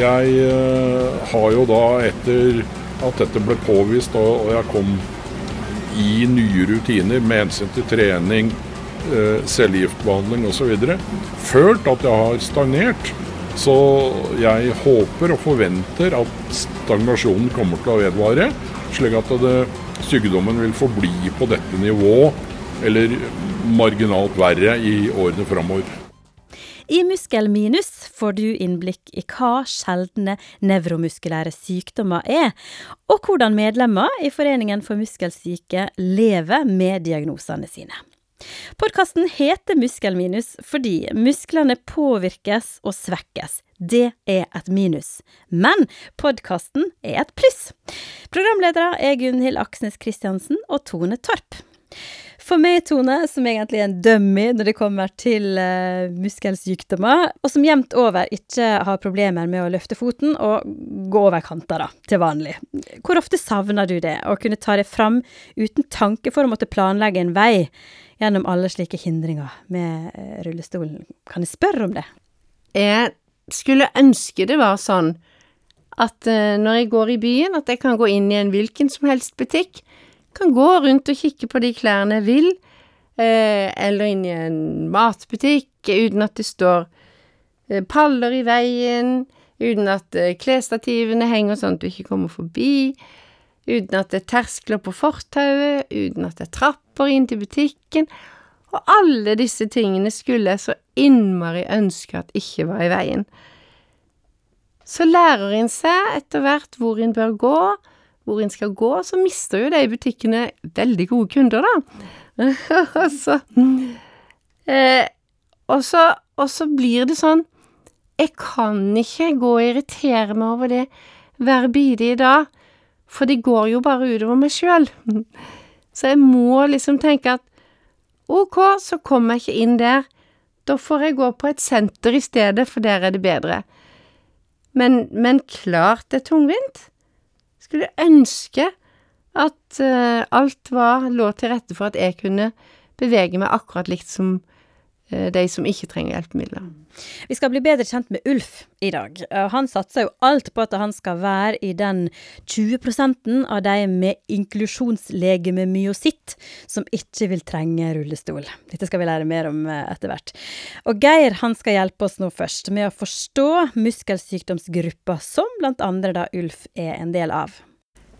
jeg eh, har jo da etter at dette ble påvist og, jeg kom i nye rutiner med hensyn til trening, eh, cellegiftbehandling osv., følt at jeg har stagnert. Så jeg håper og forventer at stagnasjonen kommer til å vedvare, slik at det, sykdommen vil forbli på dette nivå, eller marginalt verre, i årene framover. I Muskelminus får du innblikk i hva sjeldne nevromuskulære sykdommer er, og hvordan medlemmer i Foreningen for muskelsyke lever med diagnosene sine. Podkasten heter Muskelminus fordi musklene påvirkes og svekkes. Det er et minus. Men podkasten er et pluss. Programledere er Gunhild Aksnes Kristiansen og Tone Torp. For meg, Tone, som egentlig er en dummy når det kommer til uh, muskelsykdommer, og som jevnt over ikke har problemer med å løfte foten og gå over kanter, da, til vanlig. Hvor ofte savner du det, å kunne ta det fram uten tanke for å måtte planlegge en vei gjennom alle slike hindringer med uh, rullestolen? Kan jeg spørre om det? Jeg skulle ønske det var sånn at uh, når jeg går i byen, at jeg kan gå inn i en hvilken som helst butikk, kan gå rundt og kikke på de klærne jeg vil, eh, eller inn i en matbutikk uten at det står eh, paller i veien, uten at eh, klesstativene henger sånn at du ikke kommer forbi, uten at det er terskler på fortauet, uten at det er trapper inn til butikken. Og alle disse tingene skulle jeg så innmari ønske at ikke var i veien. Så lærer en seg etter hvert hvor en bør gå, hvor en skal gå, så mister jo de butikkene veldig gode kunder, da. så, eh, og, så, og så blir det sånn Jeg kan ikke gå og irritere meg over det hver bidige dag, for det går jo bare utover meg sjøl. Så jeg må liksom tenke at ok, så kommer jeg ikke inn der. Da får jeg gå på et senter i stedet, for der er det bedre. Men, men klart det er tungvint skulle ønske at uh, alt var, lå til rette for at jeg kunne bevege meg akkurat likt som de som ikke trenger hjelpemidler. Vi skal bli bedre kjent med Ulf i dag. Han satser jo alt på at han skal være i den 20% av de med inklusjonslegeme myositt som ikke vil trenge rullestol. Dette skal vi lære mer om eh, etter hvert. Og Geir han skal hjelpe oss nå først med å forstå muskelsykdomsgruppa som blant andre da Ulf er en del av.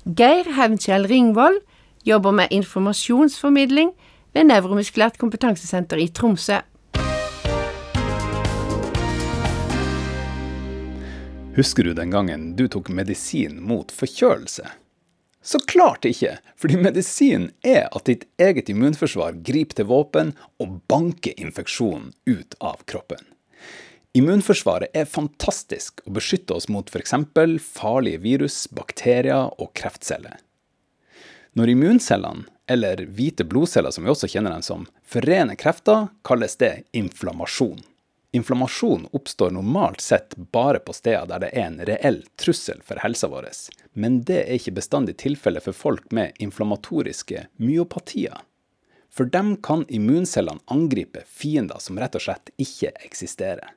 Geir Hevnkjell Ringvold jobber med informasjonsformidling ved Nevromuskulært kompetansesenter i Tromsø. Husker du den gangen du tok medisin mot forkjølelse? Så klart ikke, fordi medisin er at ditt eget immunforsvar griper til våpen og banker infeksjonen ut av kroppen. Immunforsvaret er fantastisk og beskytter oss mot f.eks. farlige virus, bakterier og kreftceller. Når immuncellene, eller hvite blodceller som vi også kjenner dem som, forener krefter, kalles det inflammasjon. Inflammasjon oppstår normalt sett bare på steder der det er en reell trussel for helsa vår, men det er ikke bestandig tilfellet for folk med inflammatoriske myopatier. For dem kan immuncellene angripe fiender som rett og slett ikke eksisterer.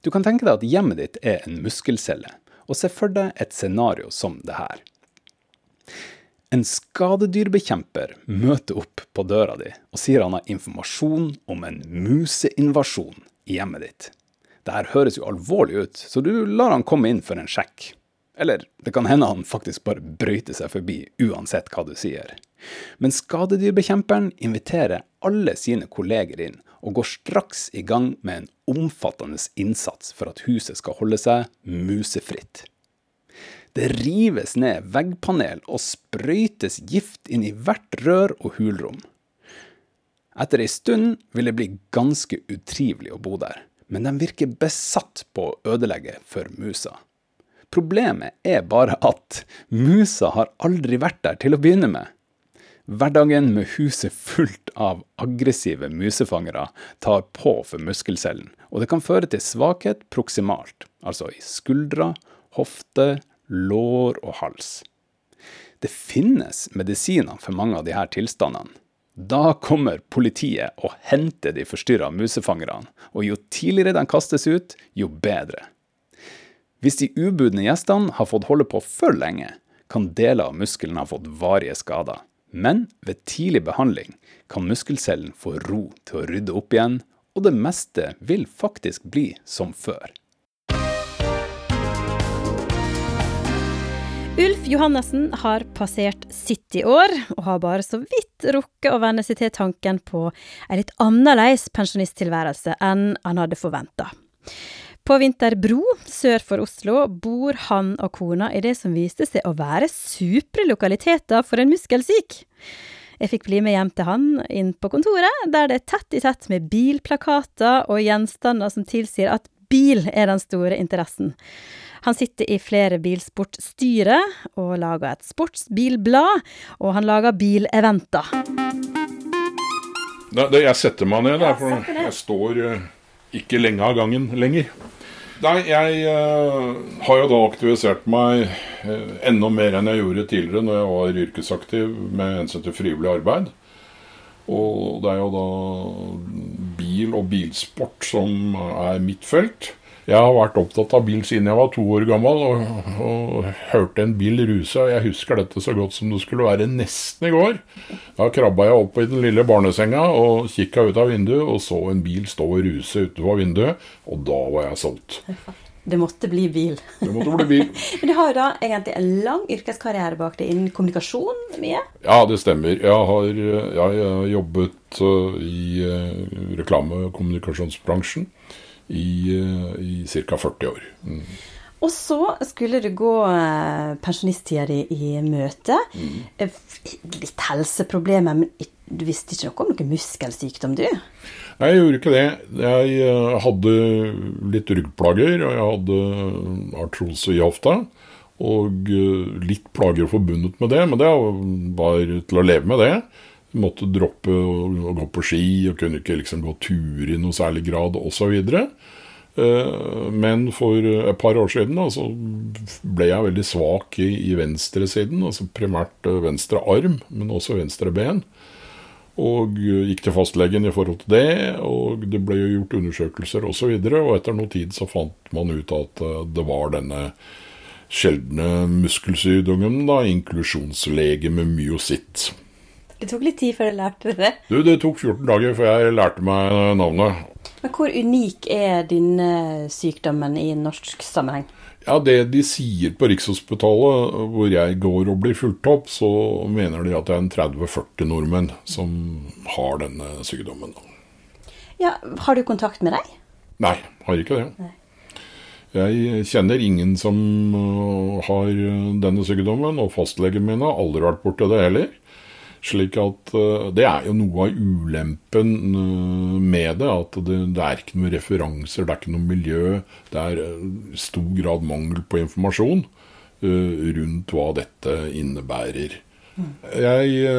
Du kan tenke deg at hjemmet ditt er en muskelcelle, og se for deg et scenario som det her. En skadedyrbekjemper møter opp på døra di og sier han har informasjon om en museinvasjon i hjemmet ditt. Dette høres jo alvorlig ut, så du lar han komme inn for en sjekk. Eller det kan hende han faktisk bare brøyter seg forbi, uansett hva du sier. Men skadedyrbekjemperen inviterer alle sine kolleger inn, og går straks i gang med en omfattende innsats for at huset skal holde seg musefritt. Det rives ned veggpanel og sprøytes gift inn i hvert rør og hulrom. Etter ei stund vil det bli ganske utrivelig å bo der, men de virker besatt på å ødelegge for musa. Problemet er bare at musa har aldri vært der til å begynne med. Hverdagen med huset fullt av aggressive musefangere tar på for muskelcellen, og det kan føre til svakhet proksimalt, altså i skuldre, hofte, lår og hals. Det finnes medisiner for mange av disse tilstandene. Da kommer politiet og henter de forstyrra musefangerne, og jo tidligere de kastes ut, jo bedre. Hvis de ubudne gjestene har fått holde på for lenge, kan deler av muskelen ha fått varige skader. Men ved tidlig behandling kan muskelcellen få ro til å rydde opp igjen, og det meste vil faktisk bli som før. Ulf Johannessen har passert 70 år, og har bare så vidt rukket å venne seg til tanken på en litt annerledes pensjonisttilværelse enn han hadde forventa. På Vinterbro sør for Oslo bor han og kona i det som viste seg å være supre lokaliteter for en muskelsyk. Jeg fikk bli med hjem til han inn på kontoret, der det er tett i tett med bilplakater og gjenstander som tilsier at bil er den store interessen. Han sitter i flere bilsportstyrer og lager et sportsbilblad, og han lager bileventer. Det, det, jeg setter meg ned, der, for jeg står uh, ikke lenge av gangen lenger. Nei, jeg uh, har jo da aktivisert meg uh, enda mer enn jeg gjorde tidligere når jeg var yrkesaktiv med hensyn til frivillig arbeid. Og det er jo da bil og bilsport som er mitt felt. Jeg har vært opptatt av bil siden jeg var to år gammel, og, og hørte en bil ruse. og Jeg husker dette så godt som det skulle være nesten i går. Da krabba jeg opp i den lille barnesenga og kikka ut av vinduet og så en bil stå og ruse utenfor vinduet, og da var jeg solgt. Det måtte bli bil. Det måtte bli bil. Men du har jo da egentlig en lang yrkeskarriere bak deg innen kommunikasjon mye? Ja, det stemmer. Jeg har, jeg har jobbet uh, i uh, reklame- og kommunikasjonsbransjen i, eh, i ca. 40 år. Mm. Og så skulle du gå eh, pensjonisttida di i møte. Mm. Eh, litt helseproblemer, men du visste ikke noe om noen muskelsykdom, du? Nei, jeg gjorde ikke det. Jeg hadde litt ryggplager, og jeg hadde artrose i hofta. Og litt plager forbundet med det, men det var til å leve med det måtte droppe å gå på ski og kunne ikke liksom gå tur i noe særlig grad osv. Eh, men for et par år siden da, så ble jeg veldig svak i, i venstresiden, altså primært eh, venstre arm, men også venstre ben. Og gikk til fastlegen i forhold til det, og det ble jo gjort undersøkelser osv. Og, så og etter noe tid så fant man ut at eh, det var denne sjeldne muskelsykdommen, da, inklusjonslegeme myositt. Det tok litt tid før jeg lærte det? Du, Det tok 14 dager før jeg lærte meg navnet. Men Hvor unik er denne sykdommen i norsk sammenheng? Ja, Det de sier på Rikshospitalet, hvor jeg går og blir fulgt opp, så mener de at det er en 30-40 nordmenn som har denne sykdommen. Ja, Har du kontakt med deg? Nei, har ikke det. Nei. Jeg kjenner ingen som uh, har denne sykdommen, og fastlegen min har aldri vært borti det heller. Slik at eh, Det er jo noe av ulempen eh, med det. At det, det, er ikke noen referanser, det er ikke noe miljø. Det er i eh, stor grad mangel på informasjon rundt hva dette innebærer. Jeg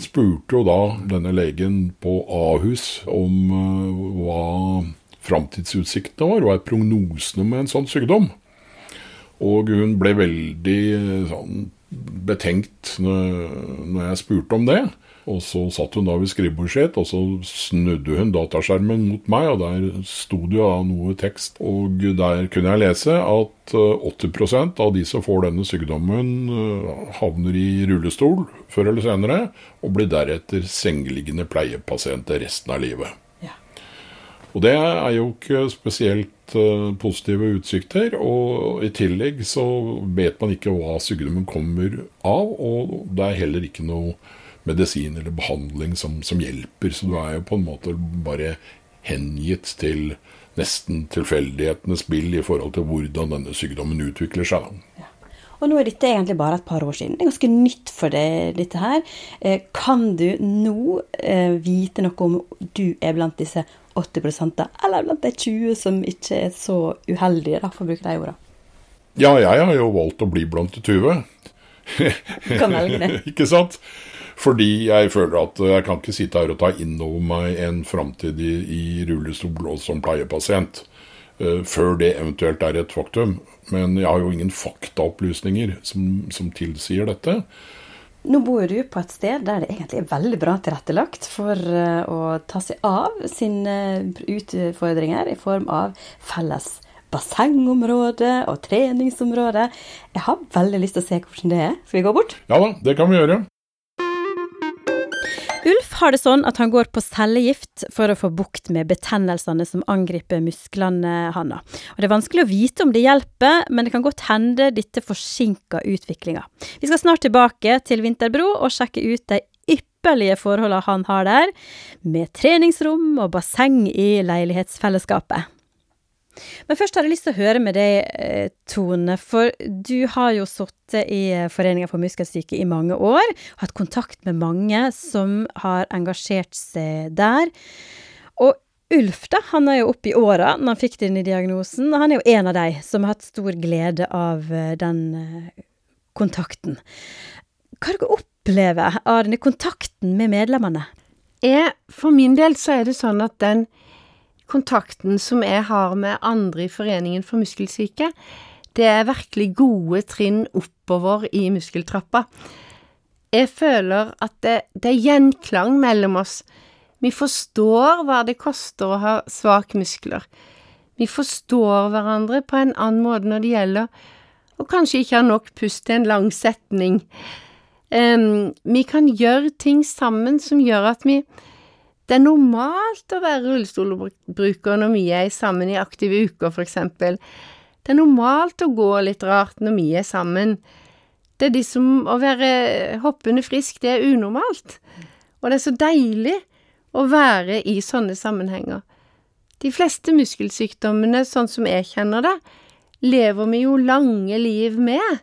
spurte jo da denne legen på Ahus om hva framtidsutsiktene var, hva er prognosene med en sånn sykdom? Og hun ble veldig sånn betenkt når jeg spurte om det. Og så satt hun da ved skrivebordet sitt, og så snudde hun dataskjermen mot meg, og der sto det jo noe tekst. Og der kunne jeg lese at 80 eh, av de som får denne sykdommen, eh, havner i rullestol før eller senere, og blir deretter sengeliggende pleiepasienter resten av livet. Og det er jo ikke spesielt uh, positive utsikter. Og i tillegg så vet man ikke hva sykdommen kommer av, og det er heller ikke noe medisin eller behandling som, som hjelper. Så du er jo på en måte bare hengitt til nesten tilfeldighetenes spill i forhold til hvordan denne sykdommen utvikler seg. Ja. Og nå er dette egentlig bare et par år siden. Det er ganske nytt for deg, dette her. Eh, kan du nå eh, vite noe om du er blant disse 80 da, eller blant de 20 som ikke er så uheldige, da, for å bruke de ordene? Ja, jeg har jo valgt å bli blant de 20. kan velge det. ikke sant? Fordi jeg føler at jeg kan ikke sitte her og ta inn over meg en framtid i, i rullestol og som pleiepasient. Uh, før det eventuelt er et faktum. Men jeg har jo ingen faktaopplysninger som, som tilsier dette. Nå bor du på et sted der det egentlig er veldig bra tilrettelagt for eh, å ta seg av sine utfordringer i form av felles bassengområde og treningsområde. Jeg har veldig lyst til å se hvordan det er. Skal vi gå bort? Ja da, det kan vi gjøre. Ulf har det sånn at han går på cellegift for å få bukt med betennelsene som angriper musklene hans. Og Det er vanskelig å vite om det hjelper, men det kan godt hende dette forsinker utviklinga. Vi skal snart tilbake til Vinterbro og sjekke ut de ypperlige forholdene han har der, med treningsrom og basseng i leilighetsfellesskapet. Men først har jeg lyst til å høre med deg, eh, Tone, for du har jo sittet i Foreninga for muskelsyke i mange år, hatt kontakt med mange som har engasjert seg der. Og Ulf, da, han er jo oppe i åra når han fikk denne diagnosen, og han er jo en av de som har hatt stor glede av eh, den eh, kontakten. Hva dere opplever av denne kontakten med medlemmene? For min del så er det sånn at den kontakten som jeg har med andre i Foreningen for muskelsyke, det er virkelig gode trinn oppover i muskeltrappa. Jeg føler at det, det er gjenklang mellom oss. Vi forstår hva det koster å ha svake muskler. Vi forstår hverandre på en annen måte når det gjelder å kanskje ikke ha nok pust til en lang setning. Um, vi kan gjøre ting sammen som gjør at vi det er normalt å være rullestolbruker når vi er sammen i aktive uker, for eksempel. Det er normalt å gå litt rart når vi er sammen. Det er de som Å være hoppende frisk, det er unormalt. Og det er så deilig å være i sånne sammenhenger. De fleste muskelsykdommene, sånn som jeg kjenner det, lever vi jo lange liv med.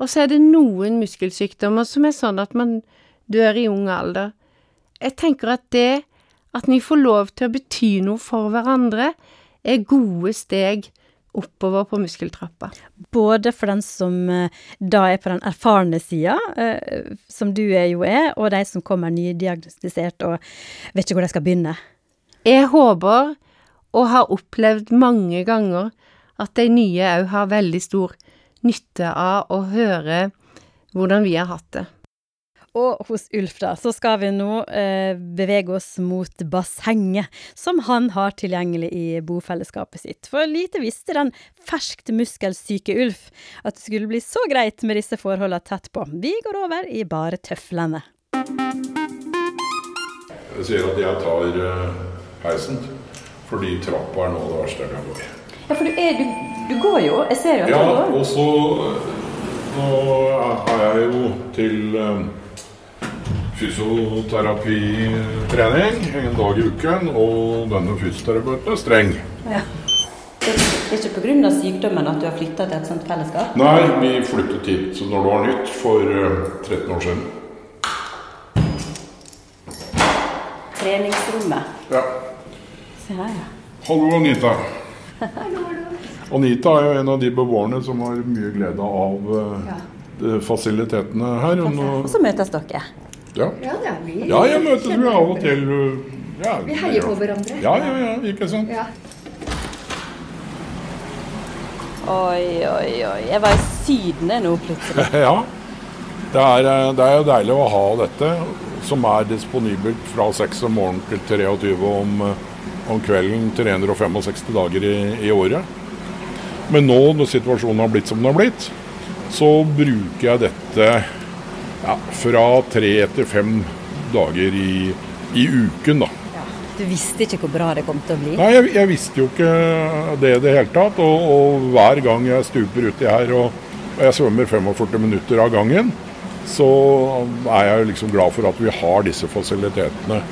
Og så er det noen muskelsykdommer som er sånn at man dør i ung alder jeg tenker at det at vi får lov til å bety noe for hverandre, er gode steg oppover på muskeltrappa. Både for den som eh, da er på den erfarne sida, eh, som du jo er, og de som kommer nydiagnostisert og vet ikke hvor de skal begynne. Jeg håper, og har opplevd mange ganger, at de nye òg har veldig stor nytte av å høre hvordan vi har hatt det. Og hos Ulf, da, så skal vi nå eh, bevege oss mot bassenget, som han har tilgjengelig i bofellesskapet sitt. For lite visste den ferskt muskelsyke Ulf at det skulle bli så greit med disse forholdene tett på. Vi går over i bare tøflene. Jeg sier at jeg tar uh, heisen, fordi trappa er nå det verste jeg kan gå i. Ja, for du, er, du, du, går jo. Jeg ser jo at ja, du går. Ja, og så nå har jeg jo til um, fysioterapitrening en dag i uken, og denne fysioterapeuten er streng. Ja. Det er ikke pga. sykdommen at du har flytta til et sånt fellesskap? Nei, vi flyttet hit når det var nytt, for 13 eh, år siden. Treningsrommet. Ja. Se her, ja. Hallo, Anita. Anita er jo en av de beboerne som har mye glede av uh, ja. fasilitetene her. Og så møtes dere? Ja, ja, vi, ja jeg møtes vi av og til. Ja, vi heier på hverandre. Ja, ja, ja, ikke sant. Ja. Oi, oi, oi. Jeg var i Syden nå plutselig. ja. Det er, eh, det er, jo deilig å ha dette, som er disponibelt fra 6 om morgenen til 23 om, eh, om kvelden 365 dager i, i året. Men nå når situasjonen har blitt som den har blitt, så bruker jeg dette ja, fra tre til fem dager i, i uken, da. Ja, du visste ikke hvor bra det kom til å bli? Nei, jeg, jeg visste jo ikke det i det hele tatt. Og, og, hver gang jeg stuper uti her og, og jeg svømmer 45 minutter av gangen, så er jeg liksom glad for at vi har disse fasilitetene.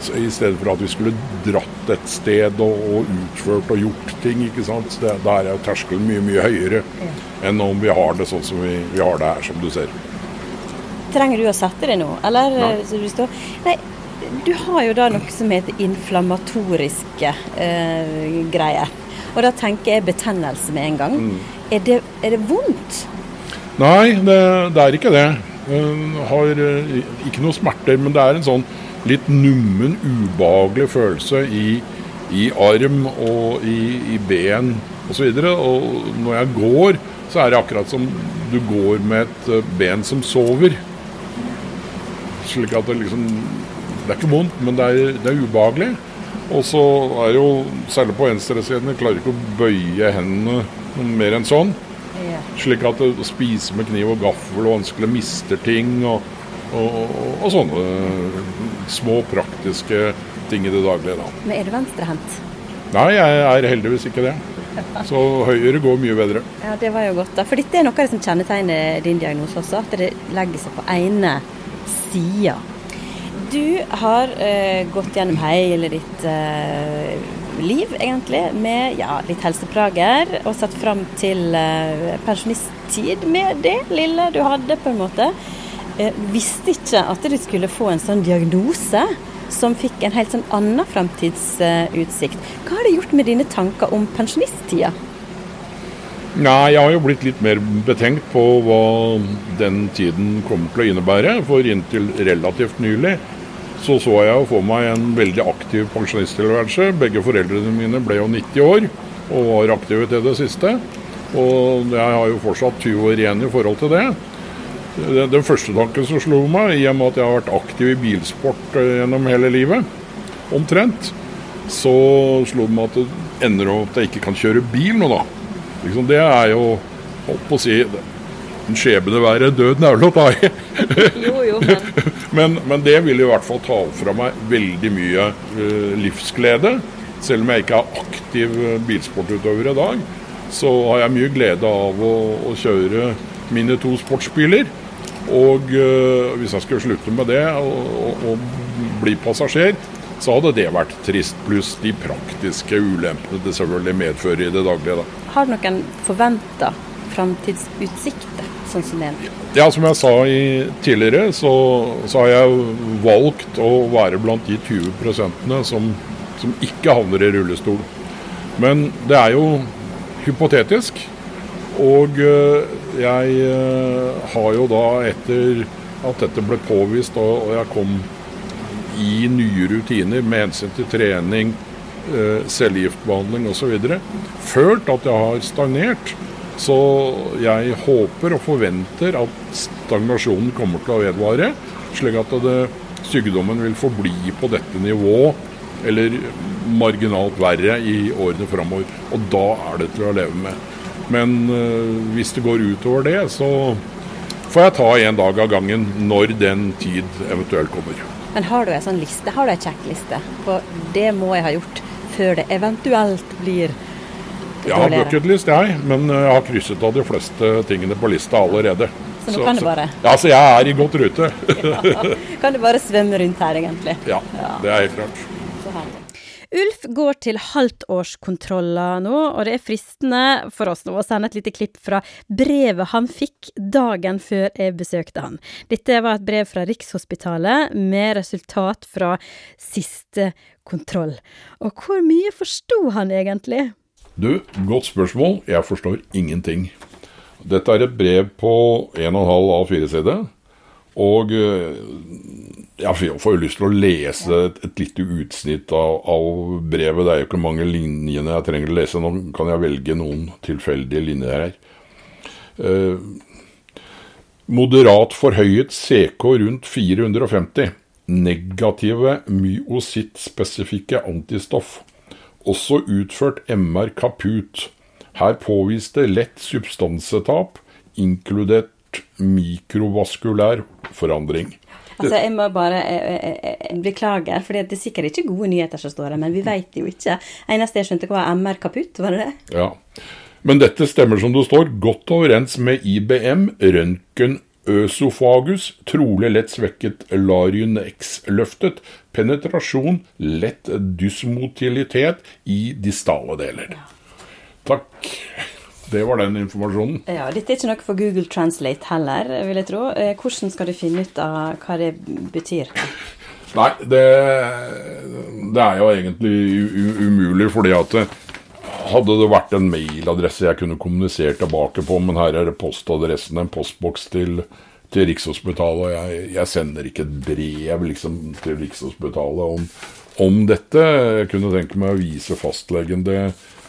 Så I stedet for at vi skulle dratt et sted og, og utført og gjort ting. ikke sant? Det, der er terskelen mye mye høyere enn om vi har det sånn som vi, vi har det her, som du ser. Trenger du å sette deg nå, eller? Ja. Nei, du har jo da noe som heter inflammatoriske eh, greier. Og da tenker jeg betennelse med en gang. Mm. Er, det, er, det, vondt? Nei, det, det er ikke det. Jeg har eh, ikke noe smerter, men det er en sånn litt nummen, ubehagelig følelse i, i arm og i, i ben osv. Og, så og når jeg går, så er det akkurat som du går med et eh, ben som sover. Slik at det liksom Det er ikke vondt, men det er, det er ubehagelig. Og så er jo, særlig på venstresiden, jeg klarer ikke å bøye hendene mer enn sånn. Slik at å spise med kniv og gaffel og vanskelig mister ting og, og, og sånne små praktiske ting i det daglige. da. Men er du venstrehendt? Nei, jeg er heldigvis ikke det. Så høyre går mye bedre. Ja, det var jo godt, da. For dette er noe av det som kjennetegner din diagnose også, at det legger seg på ene sida. Du har eh, gått gjennom hele ditt eh, liv, egentlig, med ja, litt helseplager, og satt fram til eh, pensjonisttid med det lille du hadde, på en måte. Eh, visste ikke at du skulle få en sånn diagnose som fikk en helt sånn annen framtidsutsikt. Hva har det gjort med dine tanker om pensjonisttida? Nei, jeg har jo blitt litt mer betenkt på hva den tiden kommer til å innebære. For inntil relativt nylig så så jeg jo for meg en veldig aktiv pensjonisttilværelse. Begge foreldrene mine ble jo 90 år og var aktive til det siste. Og jeg har jo fortsatt 20 år igjen i forhold til det. Den første tanken som slo meg, i og med at jeg har vært aktiv i bilsport eh, gjennom hele livet, omtrent, så slo det meg at det ender opp at jeg ikke kan kjøre bil nå, da. Liksom, det er jo, holdt på å si, en skjebne verre. Døden er vel å ta i. Men Men, det vil i hvert fall ta fra meg veldig mye uh, livsglede. Selv om jeg ikke er aktiv eh, bilsportutøver i dag, så har jeg mye glede av å, å kjøre mine to sportsbiler. Og eh, hvis jeg skulle slutte med det og, og, og bli passasjer, så hadde det vært trist. Pluss de praktiske ulempene det selvfølgelig medfører i det daglige. da. har du noen forventa framtidsutsikter, sånn som det er? Ja, som jeg sa i, tidligere, så, så har jeg valgt å være blant de 20% som, som ikke havner i rullestol. Men det er jo hypotetisk. Og øh, jeg øh, har jo da, etter at dette ble påvist og jeg kom i nye rutiner med hensyn til trening, øh, cellegiftbehandling osv., følt at jeg har stagnert. Så jeg håper og forventer at stagnasjonen kommer til å vedvare, slik at det, sykdommen vil forbli på dette nivå, eller marginalt verre, i årene framover. Og da er det til å leve med. Men øh, hvis det går utover det, så får jeg ta en dag av gangen når den tid eventuelt kommer. Men har du en sånn liste, har du en sjekkliste på det må jeg ha gjort før det eventuelt blir Jeg har bucketlist, jeg, men øh, jeg har krysset av de fleste tingene på lista allerede. Så nå kan det bare- Ja, så jeg er i godt rute. Kan du bare svømme rundt her, egentlig? ja, det er helt klart. Ulf går til halvtårskontroller nå, og det er fristende for oss nå å sende et lite klipp fra brevet han fikk dagen før jeg besøkte han. Dette var et brev fra Rikshospitalet med resultat fra siste kontroll. Og hvor mye forsto han egentlig? Du, godt spørsmål. Jeg forstår ingenting. Dette er et brev på 1,5 A4-side. Og ja, jeg får jo lyst til å lese et, et lite utsnitt av, av brevet. Det er jo ikke mange linjene jeg trenger å lese. Nå kan jeg velge noen tilfeldige linjer her. Eh, moderat forhøyet CK rundt 450. Negative myositt-spesifikke antistoff. Også utført MR kaput. Her påviste lett substansetap, inkludert mikrovaskulær forandring. Altså, jeg må bare beklage, jeg, jeg, for det er sikkert ikke gode nyheter som står her, men vi vet jo ikke. Eneste jeg skjønte, var MR kaputt, var det det? Ja. Men dette stemmer som det står, godt overens med IBM, røntgen, øsofagus, trolig lett svekket larynx-løftet, penetrasjon, lett dysmotilitet i distale deler. Takk. Det var den informasjonen. Ja, Dette er ikke noe for Google Translate heller, vil jeg tro. Eh, Hvordan skal du finne ut av hva det betyr? Nei, det, det er jo egentlig umulig, fordi at det, hadde det vært en mailadresse jeg kunne kommunisert tilbake på, men her er det postadressen, en postboks til, til Rikshospitalet, og jeg, jeg sender ikke et brev liksom, til Rikshospitalet om, om dette. Jeg kunne tenke meg å vise fastlegen det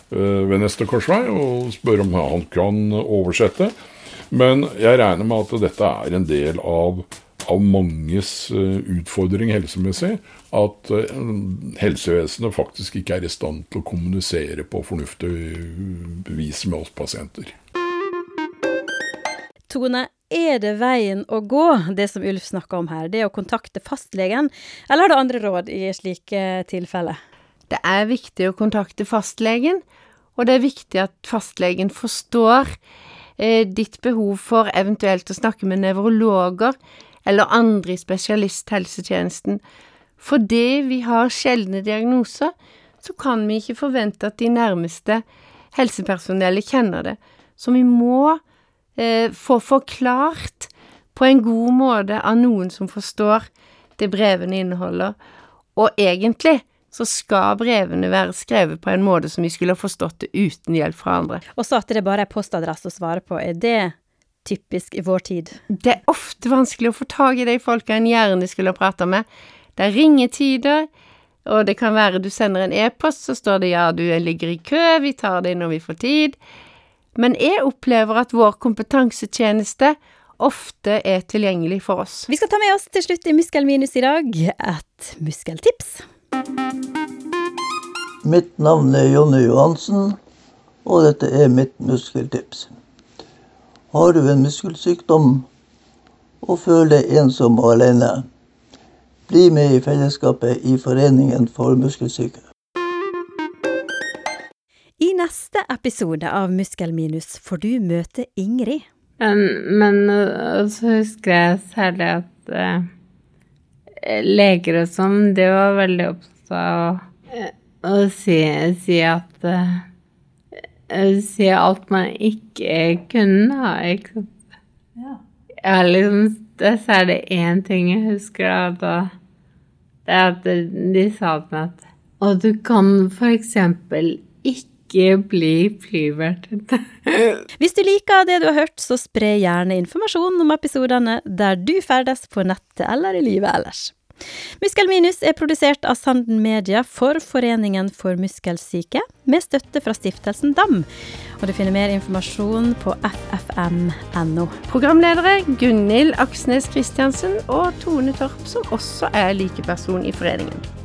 ved neste korsvei og spørre om han kan oversette. Men jeg regner med at dette er en del av, av manges eh, utfordring helsemessig at eh, helsevesenet faktisk ikke er i stand til å kommunisere på fornuftig vis med oss pasienter. Tone, er det veien å gå, det som Ulf snakka om her, det å kontakte fastlegen, eller har du andre råd i slike tilfeller? Det er viktig å kontakte fastlegen, og det er viktig at fastlegen forstår eh, ditt behov for eventuelt å snakke med nevrologer eller andre i spesialisthelsetjenesten. Fordi vi har sjeldne diagnoser, så kan vi ikke forvente at de nærmeste helsepersonellet kjenner det. Så vi må eh, få forklart på en god måte av noen som forstår det brevene inneholder. Og egentlig så skal brevene være skrevet på en måte som vi skulle ha forstått det uten hjelp fra andre. Og så at det bare er postadresse å svare på, er det typisk i vår tid? Det er ofte vanskelig å få tak i de folka en gjerne skulle ha prata med. Det er ringetider, og det kan være du sender en e-post, så står det ja, du ligger i kø, vi tar det når vi får tid. Men jeg opplever at vår kompetansetjeneste ofte er tilgjengelig for oss. Vi skal ta med oss til slutt i Muskelminus i dag et muskeltips. Mitt navn er Jonny Johansen, og dette er mitt muskeltips. Har du en muskelsykdom og føler deg ensom og alene, bli med i fellesskapet i Foreningen for muskelsyke. I neste episode av Muskelminus får du møte Ingrid. Men, men så husker jeg særlig at uh, leger og sånn, det var veldig opptatt av å, å si, si, at uh, Si alt man ikke kunne, da, ikke sant. Ja. ja liksom, det, så er det én ting jeg husker, da. Det er at de sa til meg at Og du kan for eksempel ikke bli flyvertinne. Hvis du liker det du har hørt, så spre gjerne informasjon om episodene der du ferdes på nettet eller i livet ellers. Muskelminus er produsert av Sanden Media for Foreningen for muskelsyke, med støtte fra stiftelsen DAM. Og du finner mer informasjon på ffm.no. Programledere Gunhild Aksnes Kristiansen og Tone Torp, som også er likeperson i foreningen.